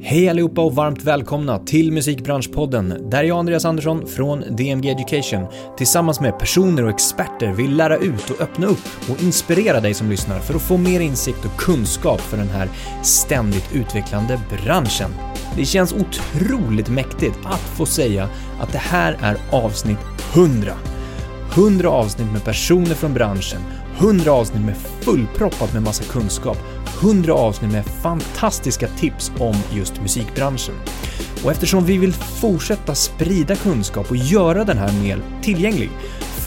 Hej allihopa och varmt välkomna till Musikbranschpodden där jag, Andreas Andersson från DMG Education, tillsammans med personer och experter vill lära ut och öppna upp och inspirera dig som lyssnar för att få mer insikt och kunskap för den här ständigt utvecklande branschen. Det känns otroligt mäktigt att få säga att det här är avsnitt 100. 100 avsnitt med personer från branschen, 100 avsnitt med fullproppat med massa kunskap 100 avsnitt med fantastiska tips om just musikbranschen. Och eftersom vi vill fortsätta sprida kunskap och göra den här mer tillgänglig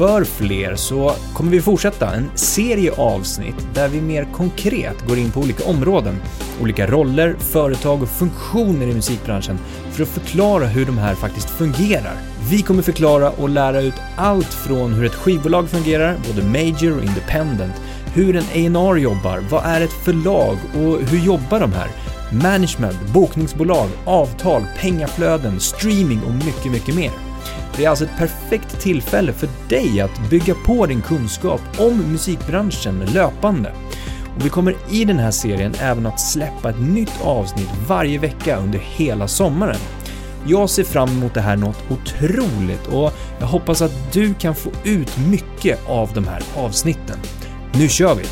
för fler så kommer vi fortsätta en serie avsnitt där vi mer konkret går in på olika områden, olika roller, företag och funktioner i musikbranschen för att förklara hur de här faktiskt fungerar. Vi kommer förklara och lära ut allt från hur ett skivbolag fungerar, både major och independent, hur en A&R jobbar, vad är ett förlag och hur jobbar de här? Management, bokningsbolag, avtal, pengaflöden, streaming och mycket, mycket mer. Det är alltså ett perfekt tillfälle för dig att bygga på din kunskap om musikbranschen löpande. Och vi kommer i den här serien även att släppa ett nytt avsnitt varje vecka under hela sommaren. Jag ser fram emot det här något otroligt och jag hoppas att du kan få ut mycket av de här avsnitten. Nu kör vi!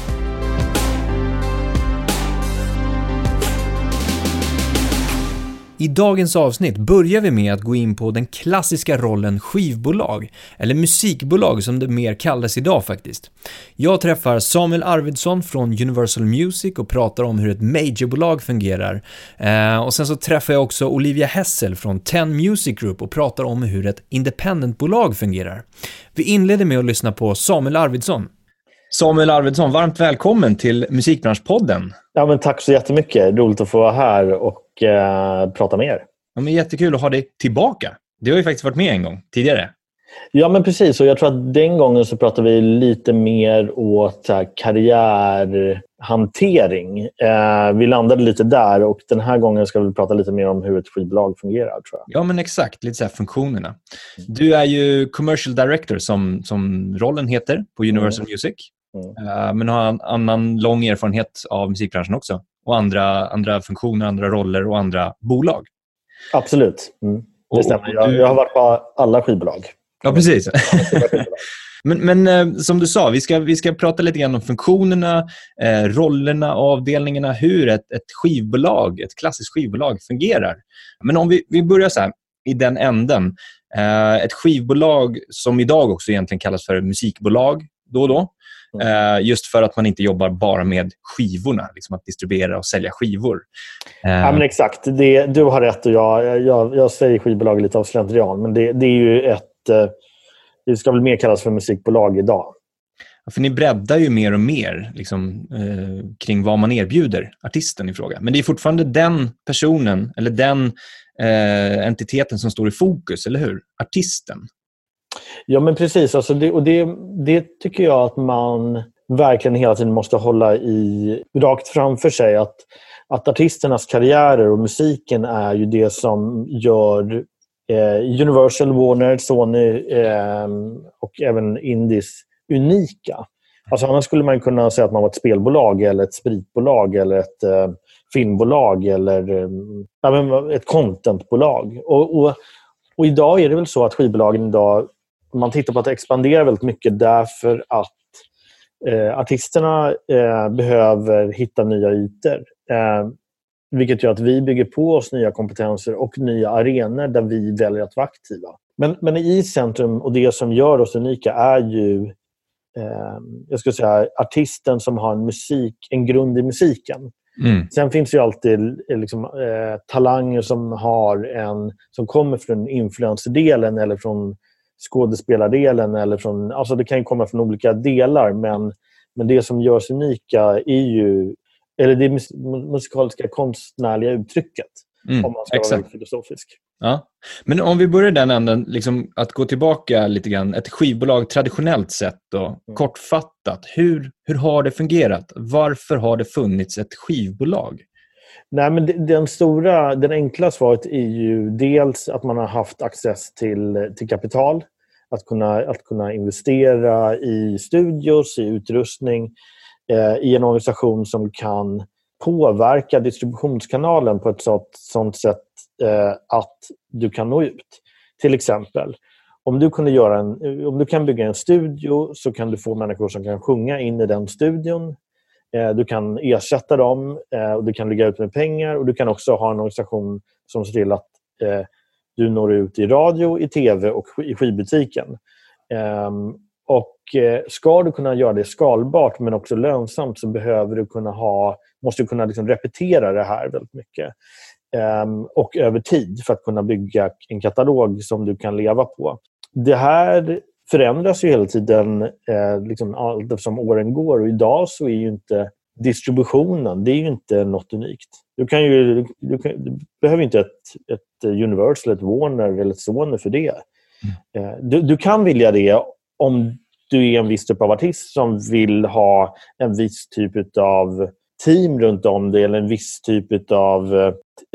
I dagens avsnitt börjar vi med att gå in på den klassiska rollen skivbolag, eller musikbolag som det mer kallas idag faktiskt. Jag träffar Samuel Arvidsson från Universal Music och pratar om hur ett majorbolag fungerar. Eh, och sen så träffar jag också Olivia Hessel från Ten Music Group och pratar om hur ett independentbolag fungerar. Vi inleder med att lyssna på Samuel Arvidsson. Samuel Arvidsson, varmt välkommen till Musikbranschpodden. Ja, men tack så jättemycket. Roligt att få vara här och eh, prata med er. Ja, men jättekul att ha dig tillbaka. Du har ju faktiskt varit med en gång tidigare. Ja, men precis. Och jag tror att den gången så pratade vi lite mer åt så här, karriärhantering. Eh, vi landade lite där och den här gången ska vi prata lite mer om hur ett skivbolag fungerar. tror jag. Ja, men exakt. Lite så här funktionerna. Du är ju commercial director, som, som rollen heter på Universal mm. Music. Mm. Uh, men har en annan lång erfarenhet av musikbranschen också. Och andra, andra funktioner, andra roller och andra bolag. Absolut. Mm. Det stämmer. Jag, jag har varit på alla skivbolag. Ja, precis. men, men eh, som du sa, vi ska, vi ska prata lite grann om funktionerna, eh, rollerna, avdelningarna, hur ett, ett skivbolag, ett klassiskt skivbolag fungerar. Men om vi, vi börjar så här, i den änden. Eh, ett skivbolag som idag också egentligen kallas för musikbolag då och då. Mm. Eh, just för att man inte jobbar bara med skivorna, liksom att distribuera och sälja skivor. Ja, men Exakt. Det, du har rätt och jag, jag, jag säger skivbolag lite av slentrian. Men det, det är ju ett... Eh, det ska väl mer kallas för musikbolag idag. För ni breddar ju mer och mer liksom, eh, kring vad man erbjuder artisten i fråga. Men det är fortfarande den personen eller den eh, entiteten som står i fokus, eller hur? Artisten. Ja, men precis. Alltså det, och det, det tycker jag att man verkligen hela tiden måste hålla i rakt framför sig. Att, att artisternas karriärer och musiken är ju det som gör eh, Universal, Warner, Sony eh, och även Indies unika. Alltså annars skulle man kunna säga att man var ett spelbolag, eller ett spritbolag eller ett eh, filmbolag eller eh, ett contentbolag. Och, och, och, idag är det väl så att skivbolagen idag man tittar på att expandera väldigt mycket därför att eh, artisterna eh, behöver hitta nya ytor. Eh, vilket gör att vi bygger på oss nya kompetenser och nya arenor där vi väljer att vara aktiva. Men, men i centrum och det som gör oss unika är ju eh, jag skulle säga, artisten som har en, musik, en grund i musiken. Mm. Sen finns det alltid liksom, eh, talanger som, har en, som kommer från influensdelen eller från skådespelardelen. Eller från, alltså det kan komma från olika delar, men, men det som gör oss unika är ju eller det musikaliska konstnärliga uttrycket. Mm, om man ska exakt. vara filosofisk. Ja. Men om vi börjar den änden, liksom att gå tillbaka lite grann. Ett skivbolag traditionellt sett, då, mm. kortfattat. Hur, hur har det fungerat? Varför har det funnits ett skivbolag? Nej, men den stora, den enkla svaret är ju dels att man har haft access till, till kapital. Att kunna, att kunna investera i studios, i utrustning, eh, i en organisation som kan påverka distributionskanalen på ett sånt, sånt sätt eh, att du kan nå ut. Till exempel, om du, kunde göra en, om du kan bygga en studio så kan du få människor som kan sjunga in i den studion. Eh, du kan ersätta dem, eh, och du kan ligga ut med pengar och du kan också ha en organisation som ser till att eh, du når ut i radio, i tv och i skivbutiken. Ehm, och Ska du kunna göra det skalbart men också lönsamt så behöver du kunna ha, måste du kunna liksom repetera det här väldigt mycket. Ehm, och över tid för att kunna bygga en katalog som du kan leva på. Det här förändras ju hela tiden eh, liksom allt eftersom åren går. Och idag så är ju inte distributionen det är inte något unikt. Du, kan ju, du, kan, du behöver inte ett, ett Universal, ett Warner eller ett Sony för det. Mm. Eh, du, du, kan vilja det om du är en viss typ av artist som vill ha en viss typ av team runt om dig eller en viss typ av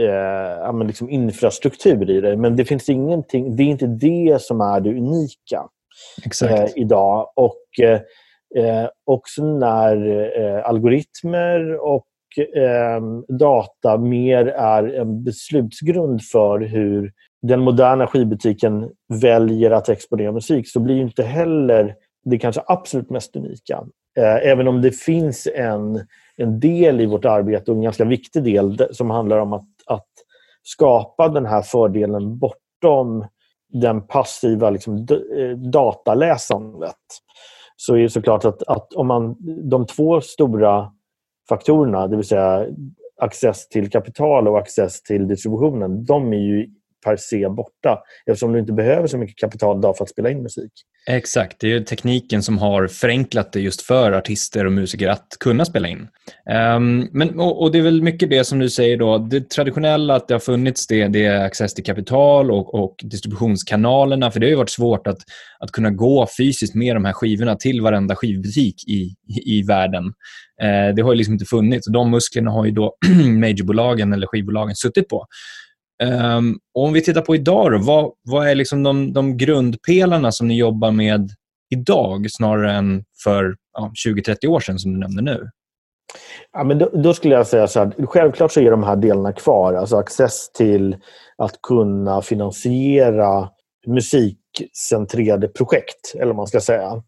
eh, liksom infrastruktur i det. Men det finns ingenting, det är inte det som är det unika eh, idag. Och eh, också när eh, algoritmer och eh, data mer är en beslutsgrund för hur den moderna skivbutiken väljer att exponera musik så blir inte heller det kanske absolut mest unika. Eh, även om det finns en en del i vårt arbete och en ganska viktig del som handlar om att, att skapa den här fördelen bortom den passiva liksom, eh, dataläsandet. Så är det såklart att, att om man, de två stora faktorerna, det vill säga access till kapital och access till distributionen, de är ju per se borta eftersom du inte behöver så mycket kapital idag för att spela in musik. Exakt, det är tekniken som har förenklat det just för artister och musiker att kunna spela in. Um, men, och, och, Det är väl mycket det som du säger då, det traditionella att det har funnits det, det är access till kapital och, och distributionskanalerna, för det har ju varit svårt att, att kunna gå fysiskt med de här skivorna till varenda skivbutik i, i, i världen. Uh, det har ju liksom inte funnits och de musklerna har ju då majorbolagen eller skivbolagen suttit på. Um, om vi tittar på idag, då, vad, vad är liksom de, de grundpelarna som ni jobbar med idag snarare än för ja, 20-30 år sedan som du nämnde nu? Ja, men då, då, skulle jag säga så här, självklart så är de här delarna kvar. Alltså access till att kunna finansiera musikcentrerade projekt, eller vad man ska säga.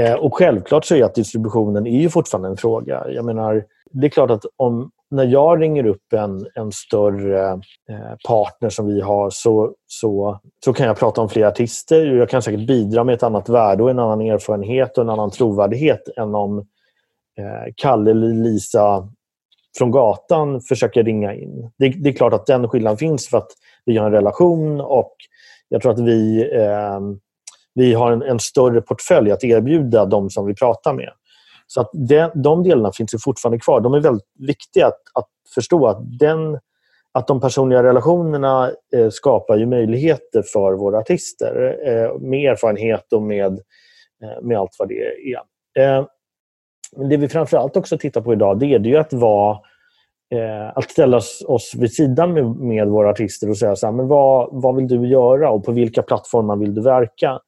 Eh, och självklart så är att distributionen är ju fortfarande en fråga. Jag menar, det är klart att om, när jag ringer upp en, en större eh, partner som vi har så, så, så kan jag prata om fler artister. Jag kan säkert bidra med ett annat värde och en annan erfarenhet och en annan trovärdighet än om eh, Kalle eller Lisa från gatan försöker ringa in. Det, det, är klart att den skillnaden finns för att vi har en relation och jag tror att vi, eh, vi har en, en, större portfölj att erbjuda de som vi pratar med. Så att de, de delarna finns ju fortfarande kvar. De är väldigt viktiga att, att förstå att, den, att de personliga relationerna eh, skapar ju möjligheter för våra artister eh, med erfarenhet och med, eh, med allt vad det är. Eh, men det vi framförallt också tittar på idag det är ju att vara eh, att ställa oss vid sidan med, med våra artister och säga så här, men vad, vad vill du göra och på vilka plattformar vill du verka?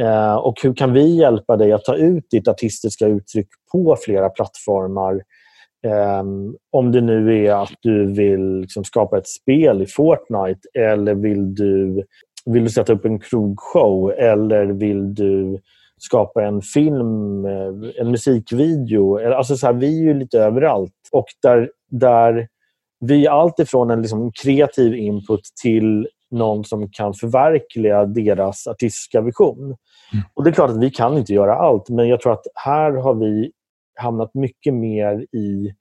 Eh, och hur kan vi hjälpa dig att ta ut ditt artistiska uttryck på flera plattformar? Eh, om det nu är att du vill liksom skapa ett spel i Fortnite eller vill du, vill du sätta upp en krogshow eller vill du skapa en film, eh, en musikvideo. Alltså så här, vi är ju lite överallt. Och där, där vi är allt ifrån en liksom kreativ input till någon som kan förverkliga deras artistiska vision. Mm. Och Det är klart att vi kan inte göra allt, men jag tror att här har vi hamnat mycket mer i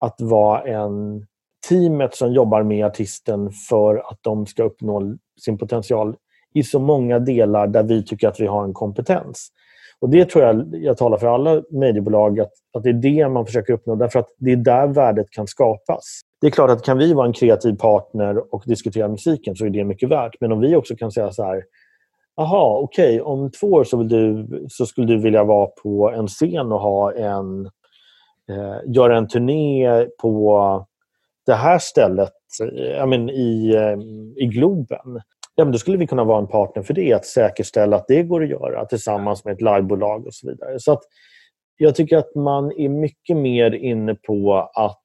att vara en teamet som jobbar med artisten för att de ska uppnå sin potential i så många delar där vi tycker att vi har en kompetens. Och Det tror jag, jag talar för alla mediebolag, att, att det är det man försöker uppnå. Därför att det är där värdet kan skapas. Det är klart att kan vi vara en kreativ partner och diskutera musiken så är det mycket värt. Men om vi också kan säga så här, aha, okej, okay, om två år så, du, så, skulle du vilja vara på en scen och ha en, eh, göra en turné på det här stället eh, I, men, i, eh, i Globen ja, men då skulle vi kunna vara en partner för det. Att säkerställa att det går att göra tillsammans med ett livebolag och så vidare. Så att jag tycker att man är mycket mer inne på att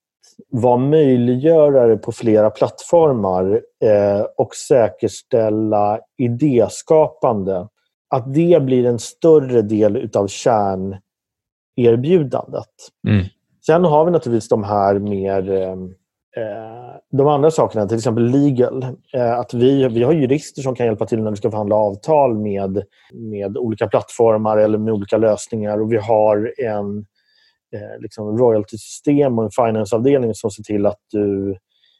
vara möjliggörare på flera plattformar eh, och säkerställa idéskapande. Att det blir en större del av kärnerbjudandet. Mm. Sen har vi naturligtvis de här mer eh, Eh, de andra sakerna, till exempel legal. Eh, att vi, vi har jurister som kan hjälpa till när vi ska förhandla avtal med, med olika plattformar eller med olika lösningar. Och vi har en eh, liksom royalty-system och en finance-avdelning som ser till att du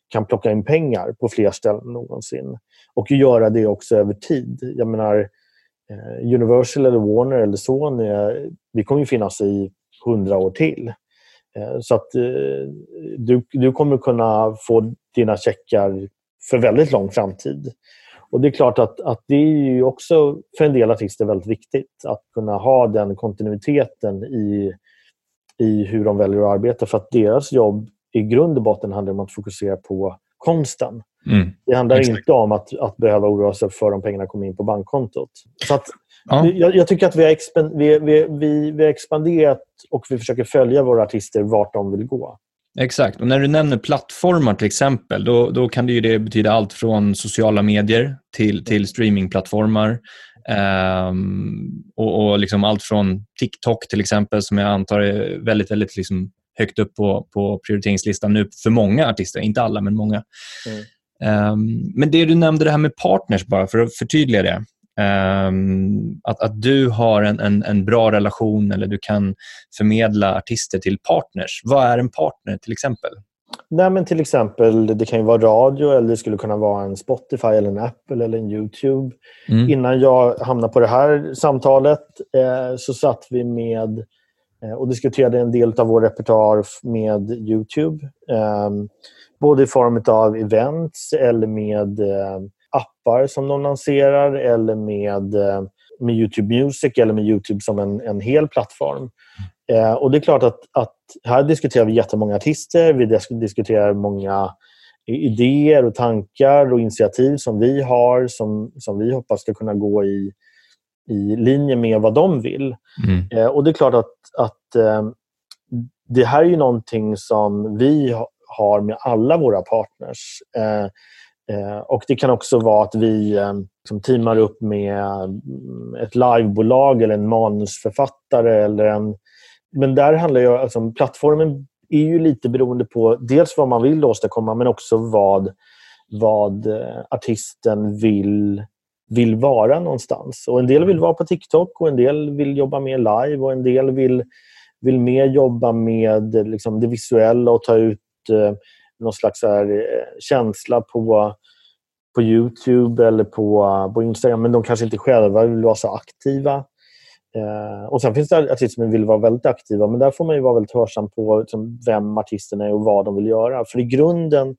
kan plocka in pengar på fler ställen än någonsin. Och göra det också över tid. Jag menar, eh, Universal eller Warner eller Sony, eh, vi kommer ju finnas i hundra år till. Eh, så att du, du kommer kunna få dina checkar för väldigt lång framtid. Och Det är klart att, att det är också för en del artister väldigt viktigt att kunna ha den kontinuiteten i, i hur de väljer att arbeta. För att deras jobb i grund och botten handlar om att fokusera på konsten. Mm. Det handlar Exakt. inte om att, att behöva oroa sig för om pengarna kommer in på bankkontot. Så att Ja. Jag, jag, tycker att vi har, vi, vi, vi, vi har expanderat och vi försöker följa våra artister vart de vill gå. Exakt. Och när du nämner plattformar till exempel, då, då kan det, ju det betyda allt från sociala medier till, till streamingplattformar. Um, och, och liksom allt från TikTok till exempel, som jag antar är väldigt, väldigt liksom högt upp på, på prioriteringslistan nu för många artister. Inte alla, men många. Mm. Um, men det du nämnde det här med partners, bara för att förtydliga det. Um, att, att du har en, en, en, bra relation eller du kan förmedla artister till partners. Vad är en partner till exempel? Nej, men till exempel, det kan ju vara radio eller det skulle kunna vara en Spotify, eller en Apple eller en Youtube. Mm. Innan jag hamnade på det här samtalet eh, så satt vi med eh, och diskuterade en del av vår repertoar med Youtube. Eh, både i form av events eller med eh, appar som de lanserar eller med, eh, med Youtube Music eller med Youtube som en, en hel plattform. Eh, och det är klart att, att här diskuterar vi jättemånga artister. Vi diskuterar många idéer och tankar och initiativ som vi har som, som vi hoppas ska kunna gå i, i linje med vad de vill. Mm. Eh, och det är klart att, att eh, det här är ju någonting som vi har med alla våra partners. Eh, Eh, och Det kan också vara att vi eh, liksom teamar upp med mm, ett livebolag eller en manusförfattare. Eller en, men där handlar ju alltså, plattformen är ju lite beroende på dels vad man vill åstadkomma men också vad, vad eh, artisten vill, vill vara någonstans. Och En del vill vara på TikTok och en del vill jobba mer live och en del vill, vill mer jobba med liksom, det visuella och ta ut eh, någon slags här, eh, känsla på, på Youtube eller på, på Instagram men de kanske inte själva vill vara så aktiva. Eh, och Sen finns det artister som vill vara väldigt aktiva men där får man vara väldigt hörsam på liksom, vem artisten är och vad de vill göra. För i grunden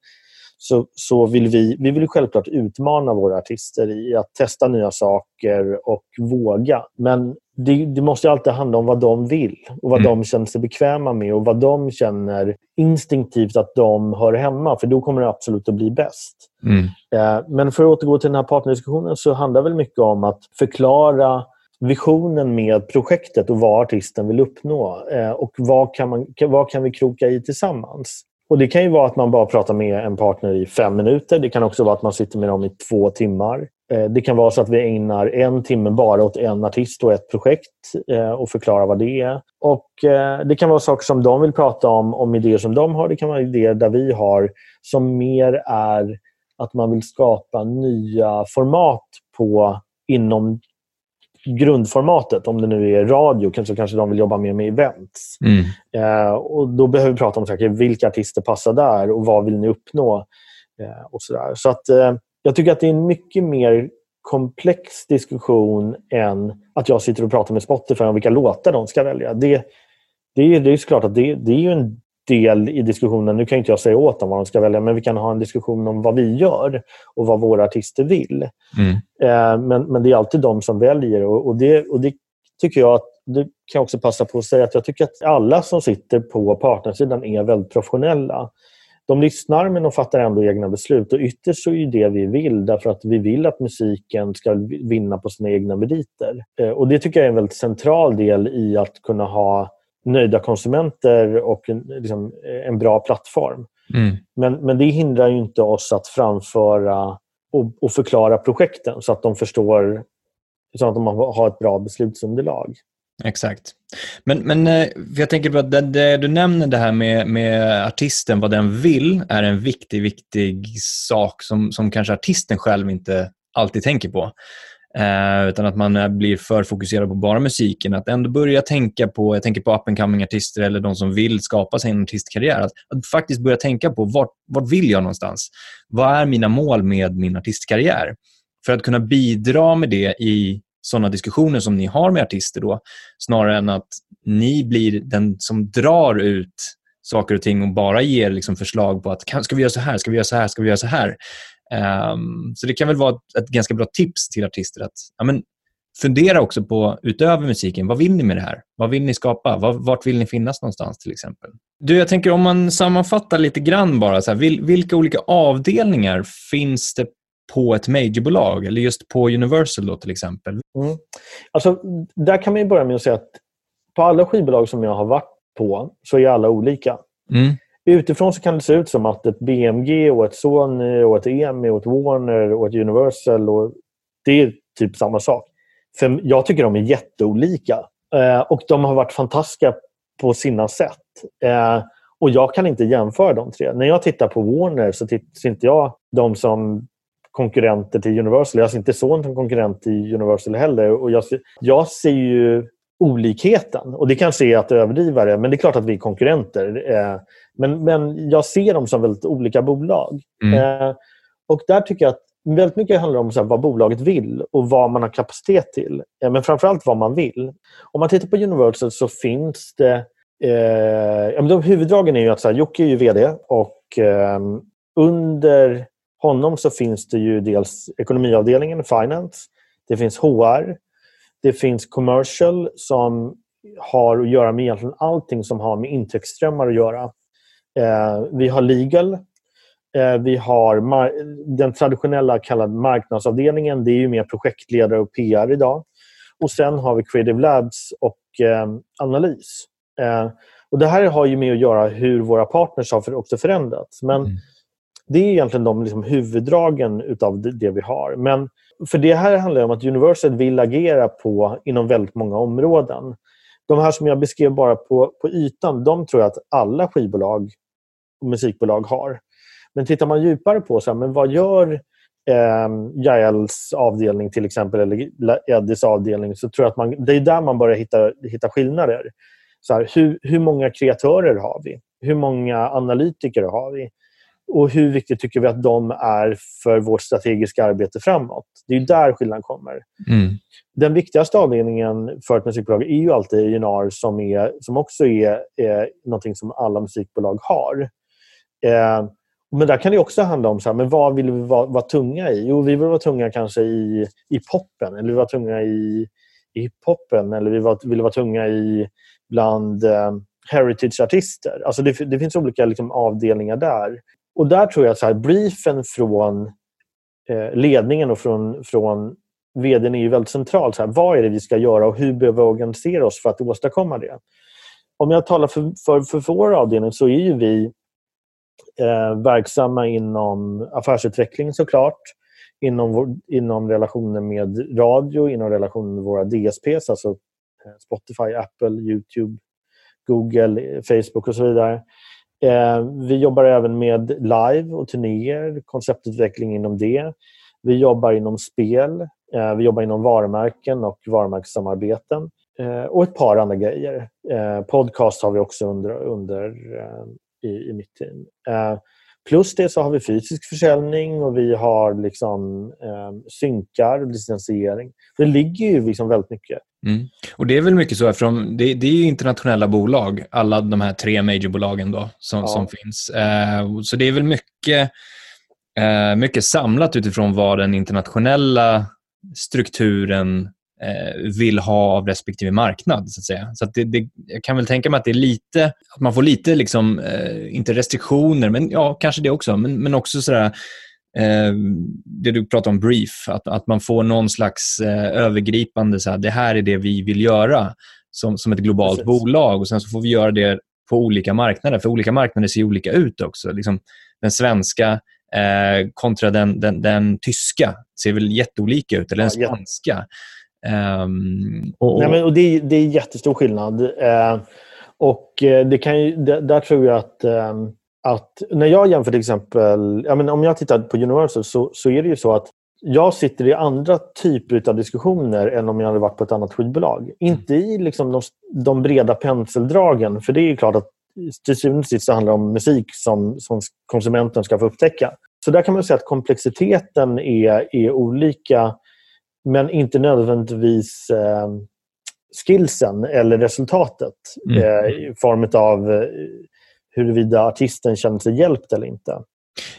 så, så vill vi, vi vill självklart utmana våra artister i att testa nya saker och våga. Men det, det, måste alltid handla om vad de vill och vad mm. de känner sig bekväma med och vad de känner instinktivt att de hör hemma. För då kommer det absolut att bli bäst. Mm. Eh, men för att återgå till den här partnerdiskussionen så handlar det mycket om att förklara visionen med projektet och vad artisten vill uppnå. Eh, och vad kan, man, vad kan vi kroka i tillsammans? Och Det kan ju vara att man bara pratar med en partner i fem minuter. Det kan också vara att man sitter med dem i två timmar. Eh, det kan vara så att vi ägnar en timme bara åt en artist och ett projekt eh, och förklarar vad det är. Och eh, Det kan vara saker som de vill prata om, om idéer som de har. Det kan vara idéer där vi har som mer är att man vill skapa nya format på inom grundformatet. Om det nu är radio så kanske de vill jobba mer med events. Mm. Eh, och Då behöver vi prata om så vilka artister passar där och vad vill ni uppnå? Eh, och så så att, eh, Jag tycker att det är en mycket mer komplex diskussion än att jag sitter och pratar med Spotify om vilka låtar de ska välja. Det, det, är, det är såklart att det, det är en del i diskussionen. Nu kan inte jag säga åt dem vad de ska välja, men vi kan ha en diskussion om vad vi gör och vad våra artister vill. Mm. Eh, men, men det är alltid de som väljer och, och, det, och det tycker jag att det kan jag också passa på att säga att jag tycker att alla som sitter på partnersidan är väldigt professionella. De lyssnar men de fattar ändå egna beslut och ytterst så är det vi vill därför att vi vill att musiken ska vinna på sina egna meriter. Eh, och det tycker jag är en väldigt central del i att kunna ha nöjda konsumenter och en, liksom, en bra plattform. Mm. Men, men det hindrar ju inte oss att framföra och, och, förklara projekten så att de förstår så att de har ett bra beslutsunderlag. Exakt. Men, men eh, jag tänker på att det, det, du nämner det här med, med artisten, vad den vill, är en viktig, viktig sak som, som kanske artisten själv inte alltid tänker på. Eh, utan att man eh, blir för fokuserad på bara musiken. Att ändå börja tänka på, jag tänker på up and coming artister eller de som vill skapa sig en artistkarriär. Att, att faktiskt börja tänka på vart, vart vill jag någonstans? Vad är mina mål med min artistkarriär? För att kunna bidra med det i sådana diskussioner som ni har med artister då, snarare än att ni blir den som drar ut saker och ting och bara ger liksom förslag på att ska vi göra så här, ska vi göra så här, ska vi göra så här. Um, så det kan väl vara ett, ett, ganska bra tips till artister att ja, men, fundera också på, utöver musiken, vad vill ni med det här? Vad vill ni skapa? Var, vart vill ni finnas någonstans till exempel? Du, jag tänker om man sammanfattar lite grann bara, så här, vil, vilka olika avdelningar finns det på ett majorbolag eller just på Universal då till exempel? Mm. Alltså, där kan man börja med att säga att på alla skivbolag som jag har varit på så är alla olika. Mm. Utifrån så kan det se ut som att ett BMG, och ett Sony, och ett EMI, och ett Warner och ett Universal och det är typ samma sak. För Jag tycker de är jätteolika. Eh, och de har varit fantastiska på sina sätt. Eh, och Jag kan inte jämföra de tre. När jag tittar på Warner så ser inte jag dem som konkurrenter till Universal. Jag ser inte Sony som konkurrent till Universal heller. Och jag, ser, jag ser ju olikheten. Och Det kanske är att överdriva det, men det är klart att vi är konkurrenter. Eh, men, men jag ser dem som väldigt olika bolag. Mm. Eh, och där tycker jag att väldigt mycket handlar om så vad bolaget vill och vad man har kapacitet till. Eh, men framförallt vad man vill. Om man tittar på Universal så finns det... Eh, de huvuddragen är ju att så här, Jocke är ju VD och eh, under honom så finns det ju dels ekonomiavdelningen, finance. Det finns HR. Det finns commercial som har att göra med egentligen allting som har med intäktsströmmar att göra. Eh, vi har legal. Eh, vi har den traditionella kallade marknadsavdelningen. Det är ju mer projektledare och PR idag. Och Sen har vi Creative Labs och eh, analys. Och Det här har ju med att göra hur våra partners har också förändrats. Men mm. Det är egentligen de liksom huvuddragen av det vi har. Men för det här handlar om att Universal vill agera på inom väldigt många områden. De här som jag beskrev bara på, på ytan, de tror jag att alla skivbolag och musikbolag har. Men tittar man djupare på så här, men vad gör eh, Jaels avdelning till exempel eller Eddies avdelning så tror jag att man, det är där man börjar hitta, hitta skillnader. Så här, hur, hur många kreatörer har vi? Hur många analytiker har vi? Och hur viktigt tycker vi att de är för vårt strategiska arbete framåt? Det är där skillnaden kommer. Mm. Den viktigaste avdelningen för ett musikbolag är ju alltid A&R som, är, som också är, är någonting som alla musikbolag har. Eh, men där kan det också handla om så här, men vad vill vi vara, vara tunga i. Jo, vi vill vara tunga kanske i, i poppen eller vi vill vara tunga i, i hiphopen eller vi vill, vill vara tunga i bland eh, heritage-artister. Alltså det, det, finns olika liksom, avdelningar där. Och där tror jag att så här, briefen från eh, ledningen och från, från vdn är ju väldigt central. Så här, vad är det vi ska göra och hur behöver vi organisera oss för att åstadkomma det? Om jag talar för, för, för vår avdelning så är ju vi eh, verksamma inom affärsutveckling såklart, inom, vår, inom relationer med radio, inom relationer med våra DSPs, alltså eh, Spotify, Apple, Youtube, Google, eh, Facebook och så vidare. Eh, vi jobbar även med live och turnéer, konceptutveckling inom det. Vi jobbar inom spel, eh, vi jobbar inom varumärken och varumärkessamarbeten eh, och ett par andra grejer. Podcast har vi också under, under i, i mitt team. Plus det så har vi fysisk försäljning och vi har liksom, eh, synkar och licensiering. Det ligger ju liksom väldigt mycket. Mm. Och Det är väl mycket så, eftersom det, det är internationella bolag, alla de här tre majorbolagen då, som, ja. som finns. Eh, så det är väl mycket, eh, mycket samlat utifrån vad den internationella strukturen Eh, vill ha av respektive marknad. Så att säga. Så att det, det, jag kan väl tänka mig att det är lite, att man får lite, liksom, eh, inte restriktioner, men ja, kanske det också, men, men också sådär, eh, det du pratar om brief, att, att man får någon slags eh, övergripande, så det här är det vi vill göra. som, som ett globalt Precis. bolag och sen så får vi göra det på olika marknader. För olika marknader ser olika ut också. Liksom, den svenska eh, kontra den, den, den, tyska ser väl jätteolika ut, eller den spanska. Um, och, Nej, men, och det, det är jättestor skillnad. Eh, och eh, det kan ju, det, där tror jag att, eh, att när jag jämför till exempel, ja, men om jag tittar på Universal så, så är det ju så att jag sitter i andra typer av diskussioner än om jag hade varit på ett annat skivbolag. Mm. Inte i liksom de, de, breda penseldragen, för det är klart att till syvende och sist handlar det om musik som, som konsumenten ska få upptäcka. Så där kan man säga att komplexiteten är, är olika men inte nödvändigtvis eh, skillsen eller resultatet mm. eh, i form av eh, huruvida artisten känner sig hjälpt eller inte.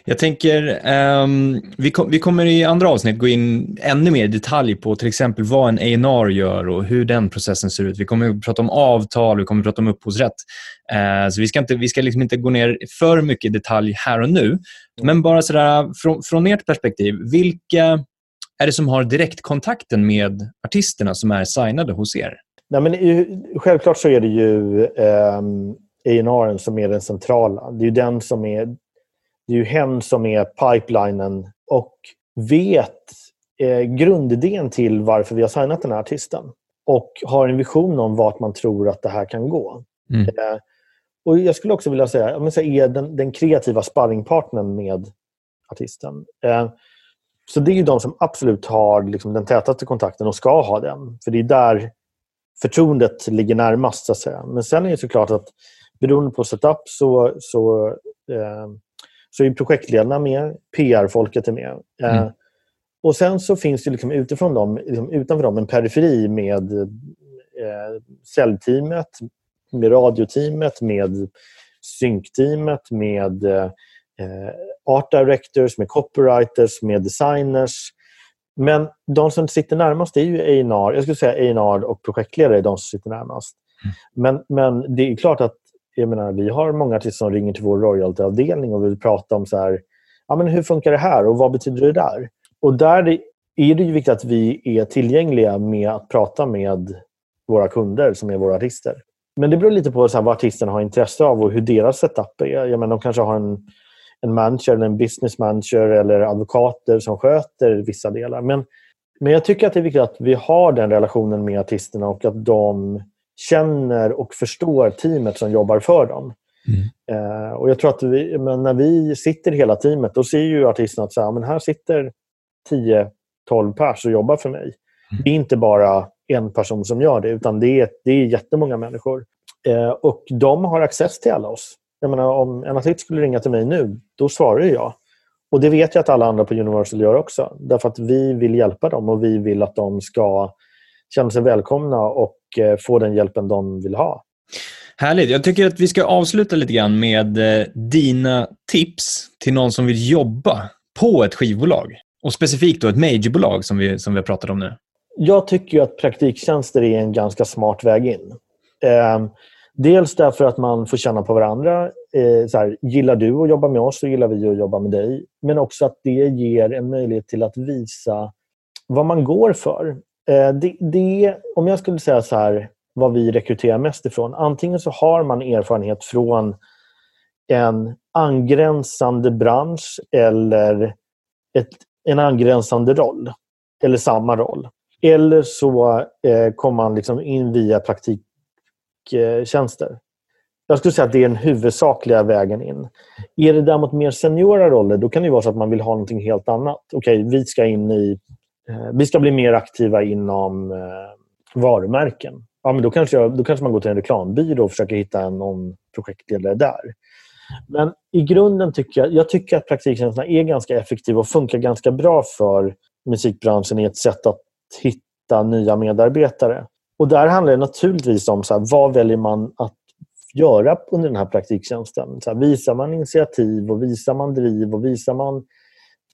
Jag tänker, um, vi, kom, vi, kommer i andra avsnitt gå in ännu mer i detalj på till exempel vad en A&R gör och hur den processen ser ut. Vi kommer att prata om avtal, vi kommer att prata om upphovsrätt. Uh, så vi ska, inte, vi ska liksom inte gå ner för mycket i detalj här och nu. Men bara sådär, från, från ert perspektiv, vilka är det som har direktkontakten med artisterna som är signade hos er? Nej, men, självklart så är det ju eh, A&R som är den centrala. Det är ju den som är det är ju hen som är pipelinen och vet eh, grundidén till varför vi har signat den här artisten. Och har en vision om vart man tror att det här kan gå. Mm. Eh, och Jag skulle också vilja säga, säga är den, den kreativa sparringpartnern med artisten. Eh, så det är ju de som absolut har liksom, den tätaste kontakten och ska ha den. För det är där förtroendet ligger närmast. Så att säga. Men sen är det såklart att beroende på setup så, så eh, så är projektledarna med, PR-folket är med. Eh, mm. och Sen så finns det liksom utifrån dem, liksom utanför dem en periferi med eh, säljteamet, med radioteamet, med synkteamet, med eh, art directors, med copywriters, med designers. Men de som sitter närmast är ju A&R. Jag skulle säga A&R och projektledare är de som sitter närmast. Mm. Men, men det är klart att jag menar, vi har många artister som ringer till vår royaltyavdelning och vill prata om så här, ja, men hur funkar det här och vad betyder det där? Och där är det viktigt att vi är tillgängliga med att prata med våra kunder som är våra artister. Men det beror lite på så här, vad artisterna har intresse av och hur deras setup är. Jag menar, de kanske har en, en manager, eller en business manager eller advokater som sköter vissa delar. Men, men jag tycker att det är viktigt att vi har den relationen med artisterna och att de känner och förstår teamet som jobbar för dem. Mm. Eh, och jag tror att vi, men när vi sitter hela teamet, då ser ju artisterna att så här, men här sitter 10-12 pers och jobbar för mig. Mm. Det är inte bara en person som gör det, utan det är, det är jättemånga människor. Eh, och de har access till alla oss. Jag menar, om en artist skulle ringa till mig nu, då svarar jag. Och det vet jag att alla andra på Universal gör också. Därför att vi vill hjälpa dem och vi vill att de ska känna sig välkomna och eh, få den hjälpen de vill ha. Härligt. Jag tycker att vi ska avsluta lite grann med eh, dina tips till någon som vill jobba på ett skivbolag. Och specifikt då ett majorbolag som vi, som vi har pratat om nu. Jag tycker att praktiktjänster är en ganska smart väg in. Eh, dels därför att man får känna på varandra. Eh, så här, gillar du att jobba med oss så gillar vi att jobba med dig. Men också att det ger en möjlighet till att visa vad man går för. Eh, det, det, om jag skulle säga så här, vad vi rekryterar mest ifrån. Antingen så har man erfarenhet från en angränsande bransch eller ett, en angränsande roll. Eller samma roll. Eller så eh, kommer man liksom in via praktiktjänster. Jag skulle säga att det är den huvudsakliga vägen in. Är det däremot mer seniora roller, då kan det vara så att man vill ha någonting helt annat. Okej, okay, vi ska in i Eh, vi ska bli mer aktiva inom eh, varumärken. Ja, men då, kanske jag, då kanske man går till en reklambyrå och försöker hitta en, någon projektledare där. Men i grunden tycker jag, jag tycker att praktiktjänsterna är ganska effektiva och funkar ganska bra för musikbranschen i ett sätt att hitta nya medarbetare. Och Där handlar det naturligtvis om så här, vad väljer man att göra under den här praktiktjänsten. Så här, visar man initiativ och visar man driv och visar man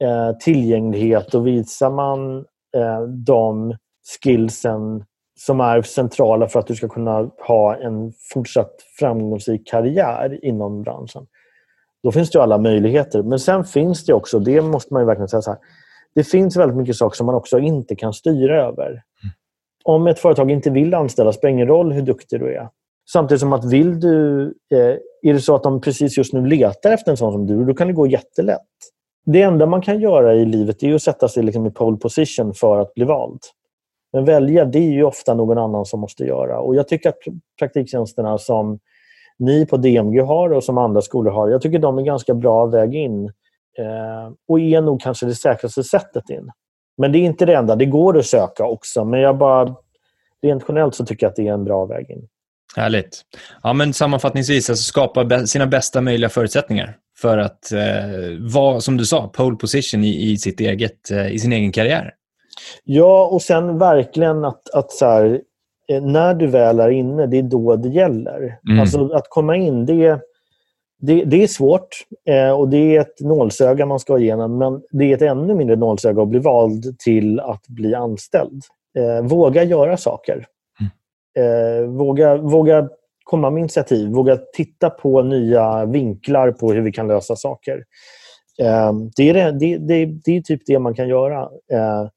Eh, tillgänglighet och visar man eh, de skillsen som är centrala för att du ska kunna ha en fortsatt framgångsrik karriär inom branschen. Då finns det alla möjligheter. Men sen finns det också, det måste man verkligen säga så här, det finns väldigt mycket saker som man också inte kan styra över. om ett företag inte vill anställa spelar ingen roll hur duktig du är. Samtidigt som att vill du... Eh, är det så att de precis just nu letar efter en sån som du, då kan det gå jättelätt. Det enda man kan göra i livet är att sätta sig liksom i pole position för att bli vald. Men välja, det är ju ofta någon annan som måste göra. Och Jag tycker att praktiktjänsterna som ni på DMG har och som andra skolor har, jag tycker de är ganska bra väg in. Eh, och är nog kanske det säkraste sättet in. Men det är inte det enda. Det går att söka också. Men jag bara, rent generellt så tycker jag att det är en bra väg in. Härligt. Ja, men sammanfattningsvis, alltså skapa sina bästa möjliga förutsättningar för att eh, vara, som du sa, pole position i, i, sitt eget, eh, i sin egen karriär. Ja, och sen verkligen att, att så här, eh, när du väl är inne, det är då det gäller. Mm. Alltså att komma in, det, det, det är svårt eh, och det är ett nålsöga man ska igenom. Men det är ett ännu mindre nålsöga att bli vald till att bli anställd. Eh, våga göra saker. Mm. Eh, våga, våga komma med initiativ. Våga titta på nya vinklar på hur vi kan lösa saker. Eh, det, är det, det, det, det, är typ det man kan göra. Eh,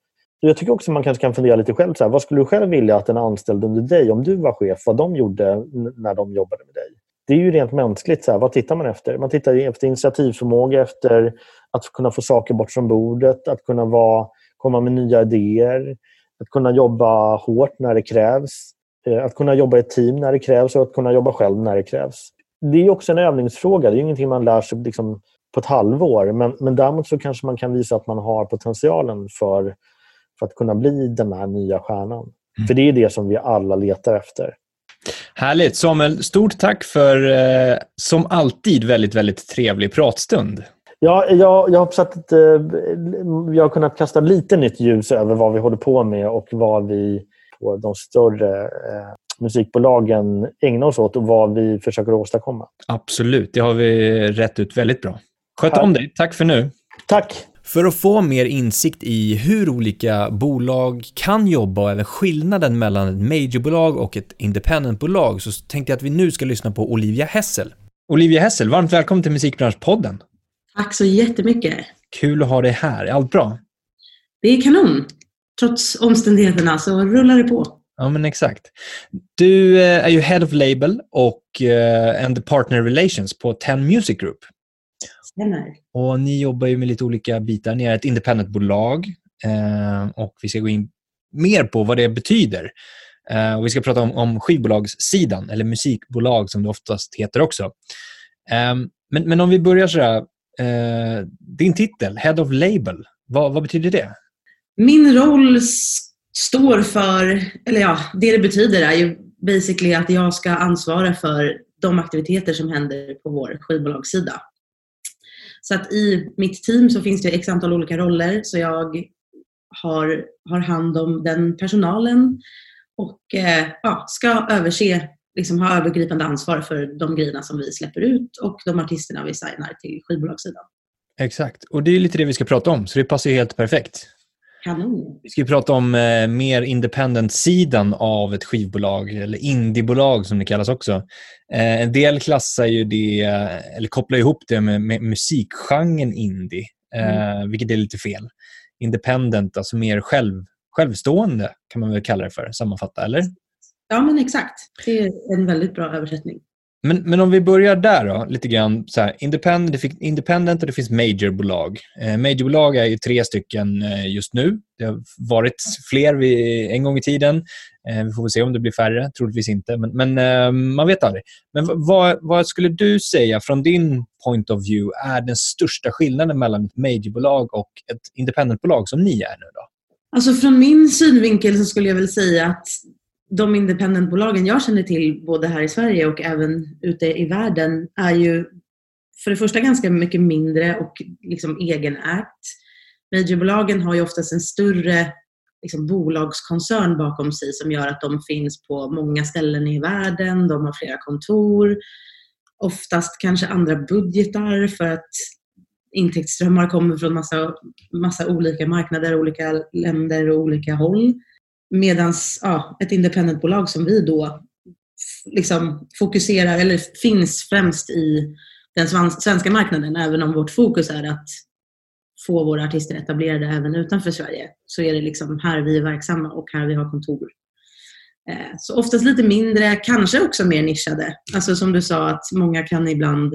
jag tycker också man kanske kan fundera lite själv. Så här, vad skulle du själv vilja att en anställd under dig, om du var chef, vad de gjorde när de jobbade med dig? Det är ju rent mänskligt. Så här, vad tittar man efter? Man tittar efter initiativförmåga, efter att kunna få saker bort från bordet, att kunna vara, komma med nya idéer, att kunna jobba hårt när det krävs, att kunna jobba i team när det krävs och att kunna jobba själv när det krävs. Det är också en övningsfråga. Det är ingenting man lär sig liksom på ett halvår. Men, men däremot så kanske man kan visa att man har potentialen för för att kunna bli den här nya stjärnan. Mm. För det är det som vi alla letar efter. Härligt. Samuel, stort tack för eh, som alltid väldigt, väldigt trevlig pratstund. Ja, jag, jag hoppas att eh, vi har kunnat kasta lite nytt ljus över vad vi håller på med och vad vi på de större eh, musikbolagen ägnar oss åt och vad vi försöker åstadkomma. Absolut, det har vi rätt ut väldigt bra. Sköt om dig. Tack för nu. Tack. För att få mer insikt i hur olika bolag kan jobba och även skillnaden mellan ett majorbolag och ett independentbolag så tänkte jag att vi nu ska lyssna på Olivia Hessel. Olivia Hessel, varmt välkommen till Musikbranschpodden. Tack så jättemycket. Kul att ha dig här. Är allt bra? Det är kanon. Trots omständigheterna så rullar det på. Ja, men exakt. Du eh, är ju Head of Label och uh, and Partner Relations på Ten Music Group. Stämmer. Och ni jobbar ju med lite olika bitar. Ni är ett independentbolag eh, och vi ska gå in mer på vad det betyder. Eh, och vi ska prata om, om skivbolagssidan, eller musikbolag som det oftast heter också. Eh, men, men om vi börjar så här. Eh, din titel, Head of Label, vad, vad betyder det? Min roll står för, eller ja, det det betyder är ju basically att jag ska ansvara för de aktiviteter som händer på vår skivbolagssida. Så att i mitt team så finns det x antal olika roller. Så jag har, har hand om den personalen och eh, ja, ska överse, liksom ha övergripande ansvar för de grejerna som vi släpper ut och de artisterna vi signar till skivbolagssidan. Exakt, och det är lite det vi ska prata om, så det passar ju helt perfekt. Kanon. Vi ska prata om eh, mer independent-sidan av ett skivbolag, eller indiebolag som det kallas också. Eh, en del klassar ju det, eller kopplar ihop det med, med musikgenren indie, eh, mm. vilket är lite fel. Independent, alltså mer själv, självstående kan man väl kalla det för, sammanfatta, eller? Ja, men exakt. Det är en väldigt bra översättning. Men, men om vi börjar där då, lite grann. Så här, independent, det finns independent och det finns majorbolag. Eh, majorbolag är ju tre stycken eh, just nu. Det har varit fler vid, en gång i tiden. Eh, vi får väl se om det blir färre, troligtvis inte. Men, men eh, man vet aldrig. Men vad, vad, skulle du säga från din point of view är den största skillnaden mellan ett majorbolag och ett independentbolag som ni är nu? då? Alltså från min synvinkel så skulle jag väl säga att de independentbolagen jag känner till, både här i Sverige och även ute i världen, är ju för det första ganska mycket mindre och liksom egenägt. Majorbolagen har ju oftast en större liksom, bolagskoncern bakom sig som gör att de finns på många ställen i världen, de har flera kontor, oftast kanske andra budgetar för att intäktsströmmar kommer från massa, massa olika marknader, olika länder och olika håll. Medan ja, ett independentbolag som vi då liksom fokuserar, eller finns främst i den svenska marknaden, även om vårt fokus är att få våra artister etablerade även utanför Sverige, så är det liksom här vi är verksamma och här vi har kontor. Eh, så oftast lite mindre, kanske också mer nischade. Alltså som du sa att många kan ibland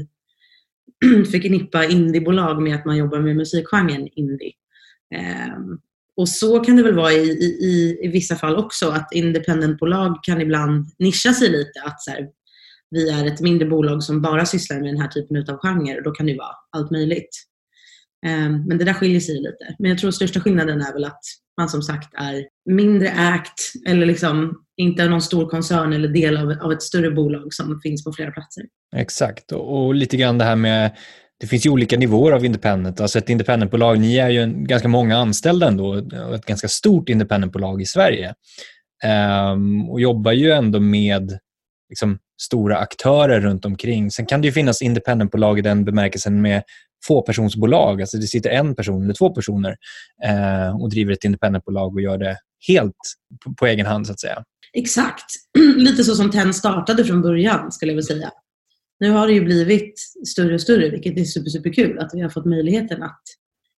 förknippa indiebolag med att man jobbar med musikgenren indie. Ehm, och så kan det väl vara i, i, i vissa fall också, att independentbolag kan ibland nischa sig lite. Att så här, vi är ett mindre bolag som bara sysslar med den här typen av genre och då kan det vara allt möjligt. Um, men det där skiljer sig lite. Men jag tror största skillnaden är väl att man som sagt är mindre ägt eller liksom inte någon stor koncern eller del av, av ett större bolag som finns på flera platser. Exakt, och, och lite grann det här med det finns ju olika nivåer av independent. Alltså ett independentbolag, ni är ju en, ganska många anställda ändå och ett ganska stort independentbolag i Sverige. Um, och jobbar ju ändå med liksom, stora aktörer runt omkring. Sen kan det ju finnas independentbolag i den bemärkelsen med fåpersonsbolag. Alltså det sitter en person eller två personer eh, och driver ett independentbolag och gör det helt på, på, egen hand så att säga. Exakt. Lite så som TEN startade från början skulle jag vilja säga. Nu har det ju blivit större och större, vilket är super, superkul att vi har fått möjligheten att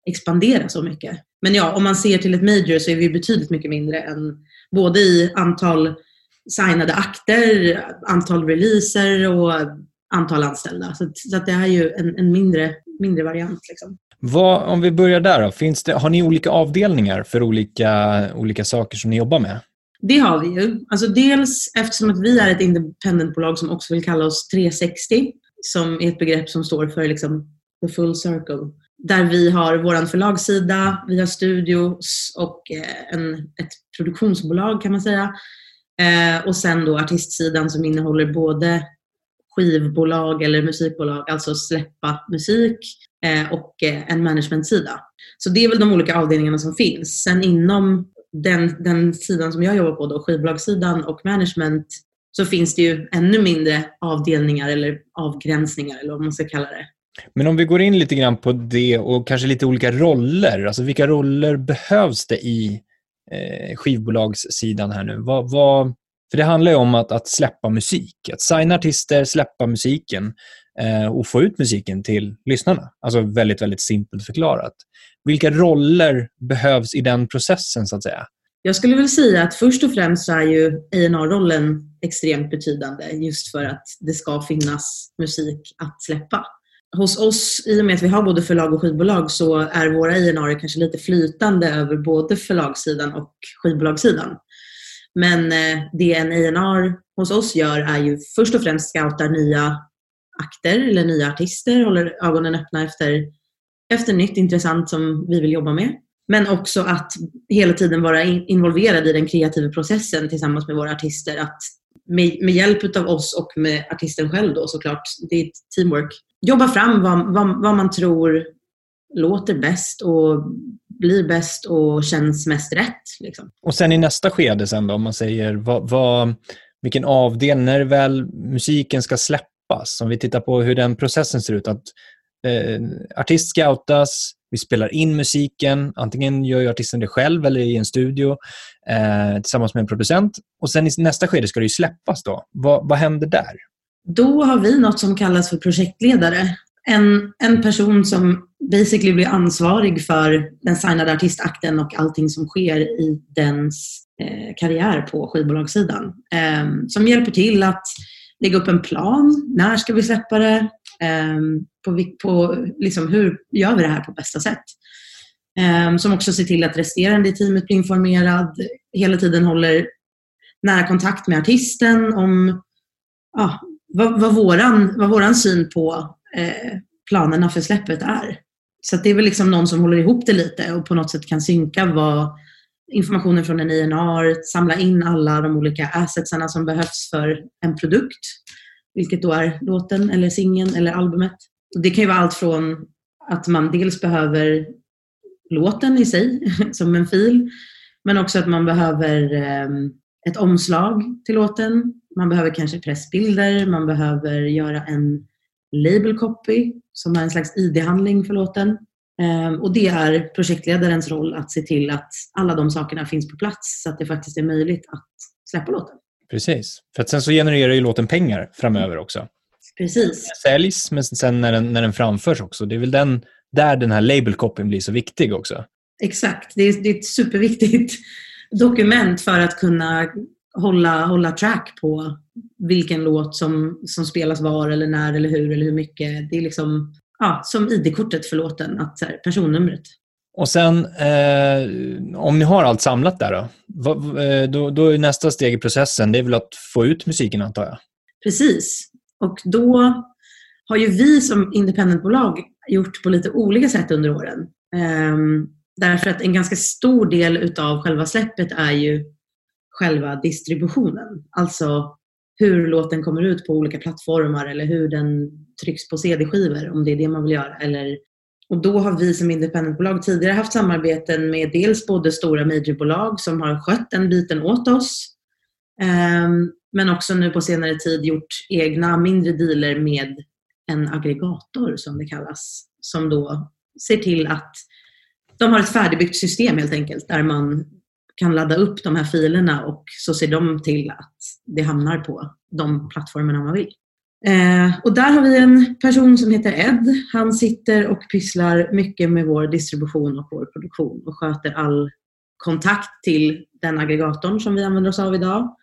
expandera så mycket. Men ja, om man ser till ett major så är vi betydligt mycket mindre än både i antal signade akter, antal releaser och antal anställda. Så, så att det är ju en, en mindre, mindre variant. Liksom. Vad, om vi börjar där då. Finns det, har ni olika avdelningar för olika, olika saker som ni jobbar med? Det har vi ju. Alltså dels eftersom att vi är ett independentbolag som också vill kalla oss 360, som är ett begrepp som står för liksom the full circle. Där vi har vår förlagssida, vi har studios och eh, en, ett produktionsbolag kan man säga. Eh, och sen då artistsidan som innehåller både skivbolag eller musikbolag, alltså släppa musik eh, och eh, en managementsida. Så det är väl de olika avdelningarna som finns. Sen inom den, den sidan som jag jobbar på, då, skivbolagssidan och management, så finns det ju ännu mindre avdelningar eller avgränsningar eller vad man ska kalla det. Men om vi går in lite grann på det och kanske lite olika roller. Alltså vilka roller behövs det i eh, skivbolagssidan här nu? Vad, vad, för det handlar ju om att, att släppa musik. Att signa artister, släppa musiken Eh, och få ut musiken till lyssnarna. Alltså väldigt, väldigt simpelt förklarat. Vilka roller behövs i den processen så att säga? Jag skulle väl säga att först och främst är ju A&R-rollen extremt betydande just för att det ska finnas musik att släppa. Hos oss, i och med att vi har både förlag och skivbolag, så är våra A&R kanske lite flytande över både förlagssidan och skivbolagssidan. Men eh, det en A&R hos oss gör är ju först och främst scoutar nya akter eller nya artister, håller ögonen öppna efter, efter nytt intressant som vi vill jobba med. Men också att hela tiden vara involverad i den kreativa processen tillsammans med våra artister. Att med, med hjälp av oss och med artisten själv då såklart, det är ett teamwork, jobba fram vad, vad, vad man tror låter bäst och blir bäst och känns mest rätt. Liksom. Och sen i nästa skede, sen då, om man säger vad, vad, vilken avdelning, när väl musiken ska släppas, om vi tittar på hur den processen ser ut, att eh, artist scoutas, vi spelar in musiken, antingen gör ju artisten det själv eller i en studio eh, tillsammans med en producent. Och sen i nästa skede ska det ju släppas. då. Vad, vad händer där? Då har vi något som kallas för projektledare en, en person som basically blir ansvarig för den signade artistakten och allting som sker i dens eh, karriär på skivbolagssidan. Eh, som hjälper till att lägga upp en plan. När ska vi släppa det? Ehm, på, på liksom, hur gör vi det här på bästa sätt? Ehm, som också ser till att resterande i teamet blir informerad. Hela tiden håller nära kontakt med artisten om ja, vad, vad, våran, vad våran syn på Eh, planerna för släppet är. Så det är väl liksom någon som håller ihop det lite och på något sätt kan synka vad informationen från en INR, samla in alla de olika assetsarna som behövs för en produkt, vilket då är låten eller singeln eller albumet. Det kan ju vara allt från att man dels behöver låten i sig som en fil, men också att man behöver ehm, ett omslag till låten. Man behöver kanske pressbilder, man behöver göra en label copy som är en slags ID-handling för låten. Ehm, och det är projektledarens roll att se till att alla de sakerna finns på plats så att det faktiskt är möjligt att släppa låten. Precis, för att sen så genererar ju låten pengar framöver också. Precis. Den säljs, men sen när den, när den framförs också. Det är väl den, där den här label copyn blir så viktig också. Exakt, det är, det är ett superviktigt dokument för att kunna hålla, hålla track på vilken låt som, som spelas var eller när eller hur eller hur mycket. Det är liksom ja, som ID-kortet för låten, att så här, personnumret. Och sen, eh, om ni har allt samlat där då, vad, då, då är nästa steg i processen, det är väl att få ut musiken antar jag? Precis. Och då har ju vi som independentbolag gjort på lite olika sätt under åren. Um, därför att en ganska stor del utav själva släppet är ju själva distributionen. Alltså hur låten kommer ut på olika plattformar eller hur den trycks på CD-skivor om det är det man vill göra. Eller, och då har vi som independentbolag tidigare haft samarbeten med dels både stora majorbolag som har skött den biten åt oss um, men också nu på senare tid gjort egna mindre dealer med en aggregator som det kallas. Som då ser till att de har ett färdigbyggt system helt enkelt där man kan ladda upp de här filerna och så ser de till att det hamnar på de plattformarna man vill. Eh, och där har vi en person som heter Ed. Han sitter och pysslar mycket med vår distribution och vår produktion och sköter all kontakt till den aggregatorn som vi använder oss av idag.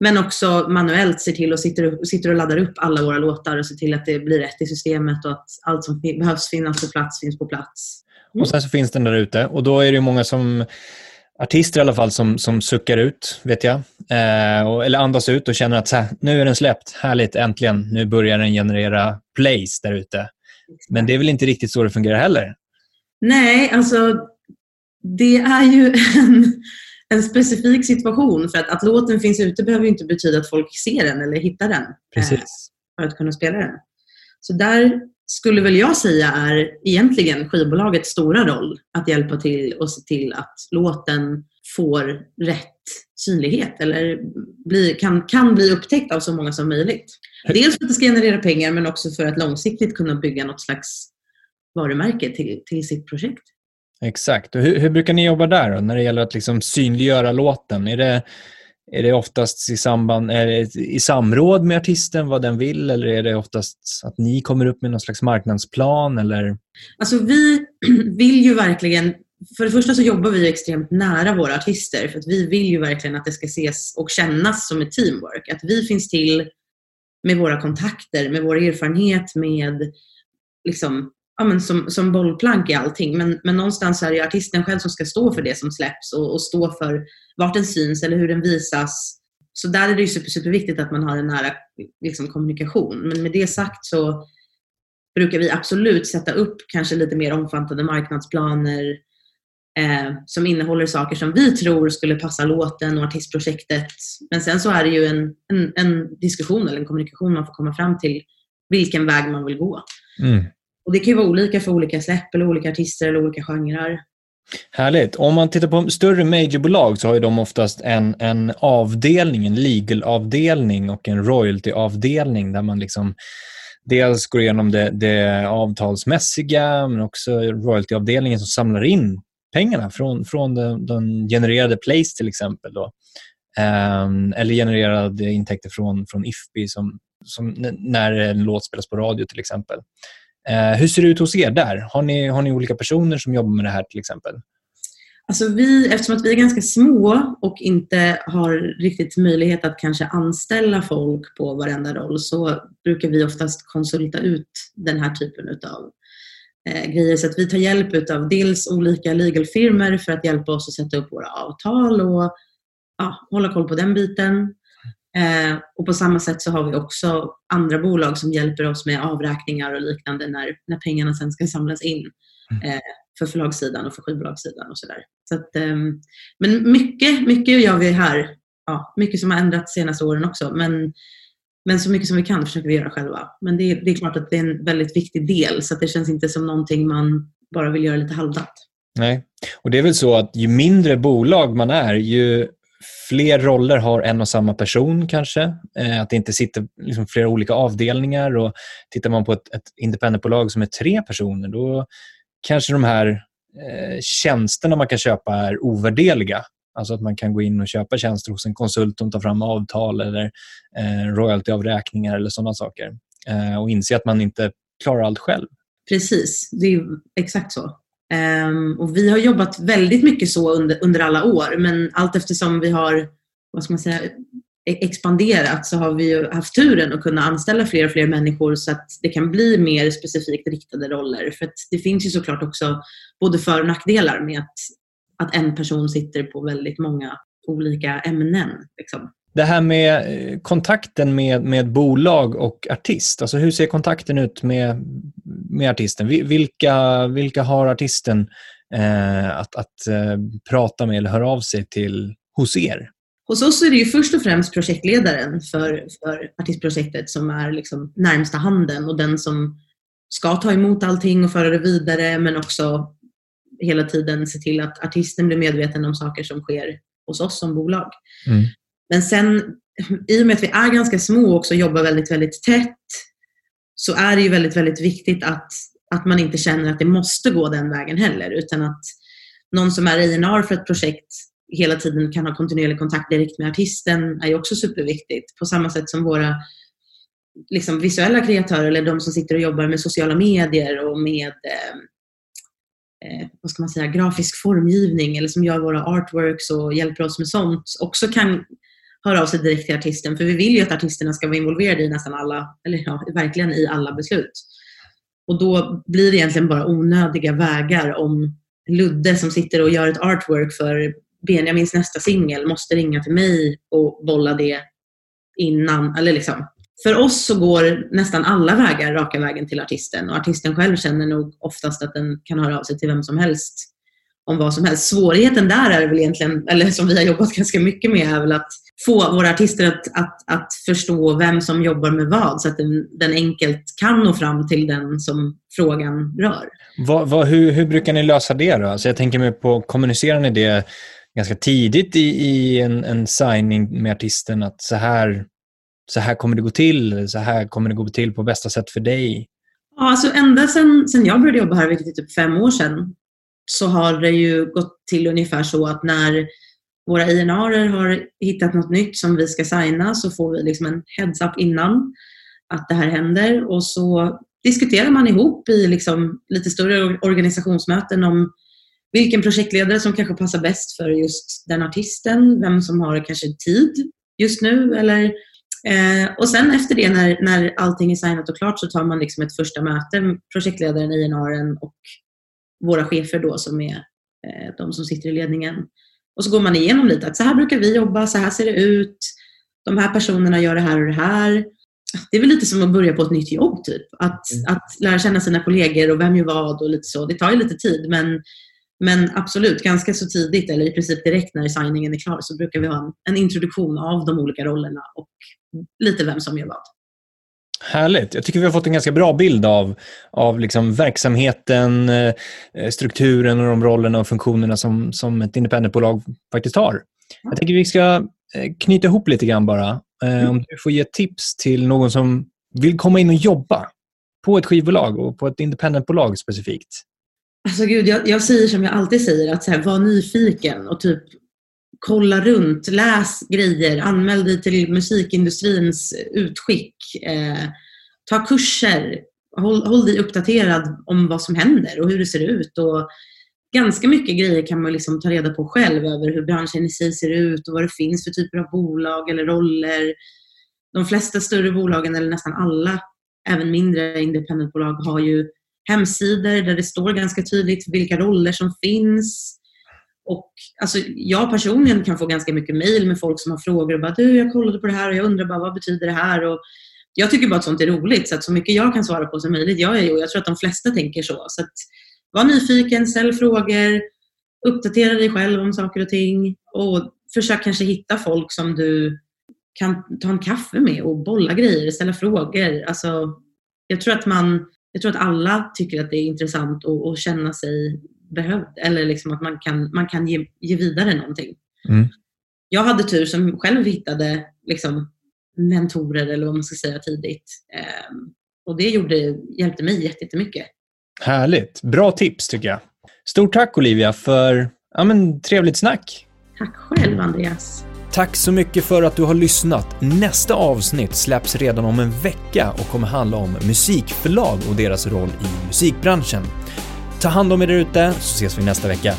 Men också manuellt ser till och sitter, sitter och laddar upp alla våra låtar och ser till att det blir rätt i systemet och att allt som behövs finnas på plats finns på plats. Mm. Och sen så finns den där ute och då är det många som artister i alla fall som, som suckar ut, vet jag. Eh, och, eller andas ut och känner att så här, nu är den släppt, härligt, äntligen. Nu börjar den generera plays där ute. Men det är väl inte riktigt så det fungerar heller? Nej, alltså det är ju en, en specifik situation. För att, att låten finns ute behöver inte betyda att folk ser den eller hittar den. Precis. Eh, för att kunna spela den. Så där skulle väl jag säga är egentligen skivbolagets stora roll att hjälpa till och se till att låten får rätt synlighet eller bli, kan, kan bli upptäckt av så många som möjligt. Dels för att det ska generera pengar men också för att långsiktigt kunna bygga något slags varumärke till, till sitt projekt. Exakt. Och hur, hur brukar ni jobba där då, när det gäller att liksom synliggöra låten? Är det, är det oftast i, samband, i samråd med artisten vad den vill eller är det oftast att ni kommer upp med någon slags marknadsplan? Eller? Alltså vi vill ju verkligen för det första så jobbar vi extremt nära våra artister för att vi vill ju verkligen att det ska ses och kännas som ett teamwork. Att vi finns till med våra kontakter, med vår erfarenhet, med liksom, ja, men som, som bollplank i allting. Men, men någonstans är det artisten själv som ska stå för det som släpps och, och stå för vart den syns eller hur den visas. Så där är det ju super, superviktigt att man har en nära liksom, kommunikation. Men med det sagt så brukar vi absolut sätta upp kanske lite mer omfattande marknadsplaner eh, som innehåller saker som vi tror skulle passa låten och artistprojektet. Men sen så är det ju en, en, en diskussion eller en kommunikation man får komma fram till vilken väg man vill gå. Mm. Och Det kan ju vara olika för olika släpp eller olika artister eller olika genrer. Härligt. Om man tittar på större majorbolag så har de oftast en, en avdelning, en legal-avdelning och en royalty-avdelning där man liksom dels går igenom det, det avtalsmässiga men också royalty-avdelningen som samlar in pengarna från, från den, den genererade place, till exempel. Då. Um, eller genererade intäkter från, från IFPI som, som när en låt spelas på radio till exempel. Eh, hur ser det ut hos er där? Har ni, har ni olika personer som jobbar med det här till exempel? Alltså vi, eftersom att vi är ganska små och inte har riktigt möjlighet att kanske anställa folk på varenda roll så brukar vi oftast konsulta ut den här typen av eh, grejer. Så att vi tar hjälp av dels olika legalfirmor för att hjälpa oss att sätta upp våra avtal och ja, hålla koll på den biten. Eh, och på samma sätt så har vi också andra bolag som hjälper oss med avräkningar och liknande när, när pengarna sen ska samlas in mm. eh, för förlagssidan och för skivbolagssidan och sådär. Så att, eh, men mycket, mycket gör vi här. Ja, mycket som har ändrats de senaste åren också. Men, men så mycket som vi kan försöker vi göra själva. Men det, det är klart att det är en väldigt viktig del så att det känns inte som någonting man bara vill göra lite halvdant. Nej, och det är väl så att ju mindre bolag man är, ju fler roller har en och samma person kanske. Eh, att det inte sitter liksom flera olika avdelningar. Och tittar man på ett, ett independentbolag som är tre personer då kanske de här eh, tjänsterna man kan köpa är ovärdeliga. Alltså att man kan gå in och köpa tjänster hos en konsult som tar fram avtal eller eh, royaltyavräkningar eller sådana saker. Eh, och inse att man inte klarar allt själv. Precis, det är exakt så. Um, och vi har jobbat väldigt mycket så under, under alla år men allt eftersom vi har vad ska man säga, e, expanderat så har vi ju haft turen att kunna anställa fler och fler människor så att det kan bli mer specifikt riktade roller. För det finns ju såklart också både för och nackdelar med att, att en person sitter på väldigt många olika ämnen. Liksom. Det här med eh, kontakten med, med bolag och artist, alltså hur ser kontakten ut med, med artisten? Vilka, vilka har artisten eh, att, att eh, prata med eller höra av sig till hos er? Hos oss är det ju först och främst projektledaren för, för artistprojektet som är liksom närmsta handen och den som ska ta emot allting och föra det vidare men också hela tiden se till att artisten blir medveten om saker som sker hos oss som bolag. Mm. Men sen, i och med att vi är ganska små och också jobbar väldigt, väldigt tätt, så är det ju väldigt, väldigt viktigt att, att man inte känner att det måste gå den vägen heller, utan att någon som är A&R för ett projekt hela tiden kan ha kontinuerlig kontakt direkt med artisten är ju också superviktigt. På samma sätt som våra liksom, visuella kreatörer eller de som sitter och jobbar med sociala medier och med eh, eh, vad ska man säga, grafisk formgivning eller som gör våra artworks och hjälper oss med sånt också kan höra av sig direkt till artisten. För vi vill ju att artisterna ska vara involverade i nästan alla, eller ja, verkligen i alla beslut. Och då blir det egentligen bara onödiga vägar om Ludde som sitter och gör ett artwork för Benjamins nästa singel måste ringa till mig och bolla det innan. Eller liksom. För oss så går nästan alla vägar raka vägen till artisten och artisten själv känner nog oftast att den kan höra av sig till vem som helst om vad som helst. Svårigheten där är väl egentligen, eller som vi har jobbat ganska mycket med, är väl att få våra artister att, att, att förstå vem som jobbar med vad så att den, den enkelt kan nå fram till den som frågan rör. Vad, vad, hur, hur brukar ni lösa det då? Alltså jag tänker mig på, kommunicerar ni det ganska tidigt i, i en, en signing med artisten att så här, så här kommer det gå till, så här kommer det gå till på bästa sätt för dig? Ja, alltså ända sedan, sedan jag började jobba här, vilket är typ fem år sedan, så har det ju gått till ungefär så att när våra INR har hittat något nytt som vi ska signa så får vi liksom en heads-up innan att det här händer och så diskuterar man ihop i liksom lite större organisationsmöten om vilken projektledare som kanske passar bäst för just den artisten, vem som har kanske tid just nu eller eh, och sen efter det när, när allting är signat och klart så tar man liksom ett första möte med projektledaren, INR och våra chefer då som är eh, de som sitter i ledningen. Och så går man igenom lite att så här brukar vi jobba, så här ser det ut. De här personerna gör det här och det här. Det är väl lite som att börja på ett nytt jobb, typ. Att, mm. att lära känna sina kollegor och vem gör vad och lite så. Det tar ju lite tid, men, men absolut, ganska så tidigt eller i princip direkt när signingen är klar så brukar vi ha en, en introduktion av de olika rollerna och lite vem som gör vad. Härligt. Jag tycker vi har fått en ganska bra bild av, av liksom verksamheten, eh, strukturen och de rollerna och funktionerna som, som ett independentbolag faktiskt har. Jag tänker vi ska eh, knyta ihop lite grann bara. Eh, mm. Om du får ge tips till någon som vill komma in och jobba på ett skivbolag och på ett independentbolag specifikt. Alltså gud, jag, jag säger som jag alltid säger, att så här, var nyfiken och typ kolla runt, läs grejer, anmäl dig till musikindustrins utskick, eh, ta kurser, håll, håll dig uppdaterad om vad som händer och hur det ser ut. Och ganska mycket grejer kan man liksom ta reda på själv över hur branschen i sig ser ut och vad det finns för typer av bolag eller roller. De flesta större bolagen, eller nästan alla, även mindre independentbolag, har ju hemsidor där det står ganska tydligt vilka roller som finns och alltså, jag personligen kan få ganska mycket mejl med folk som har frågor och bara du, jag kollade på det här och jag undrar bara vad betyder det här? Och jag tycker bara att sånt är roligt så att så mycket jag kan svara på som möjligt gör jag och jag tror att de flesta tänker så. Så att, var nyfiken, ställ frågor, uppdatera dig själv om saker och ting och försök kanske hitta folk som du kan ta en kaffe med och bolla grejer, ställa frågor. Alltså, jag tror att man jag tror att alla tycker att det är intressant att, att känna sig behövd eller liksom att man kan, man kan ge, ge vidare någonting. Mm. Jag hade tur som själv hittade liksom, mentorer eller vad man ska säga tidigt. Eh, och det gjorde, hjälpte mig jättemycket. Härligt. Bra tips tycker jag. Stort tack Olivia för ja, men, trevligt snack. Tack själv Andreas. Tack så mycket för att du har lyssnat. Nästa avsnitt släpps redan om en vecka och kommer handla om musikförlag och deras roll i musikbranschen. Ta hand om er där ute så ses vi nästa vecka.